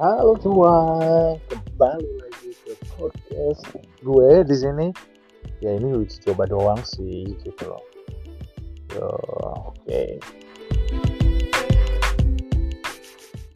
Halo semua, kembali lagi ke podcast gue di sini. Ya ini uji coba doang sih gitu loh. Yo, oke.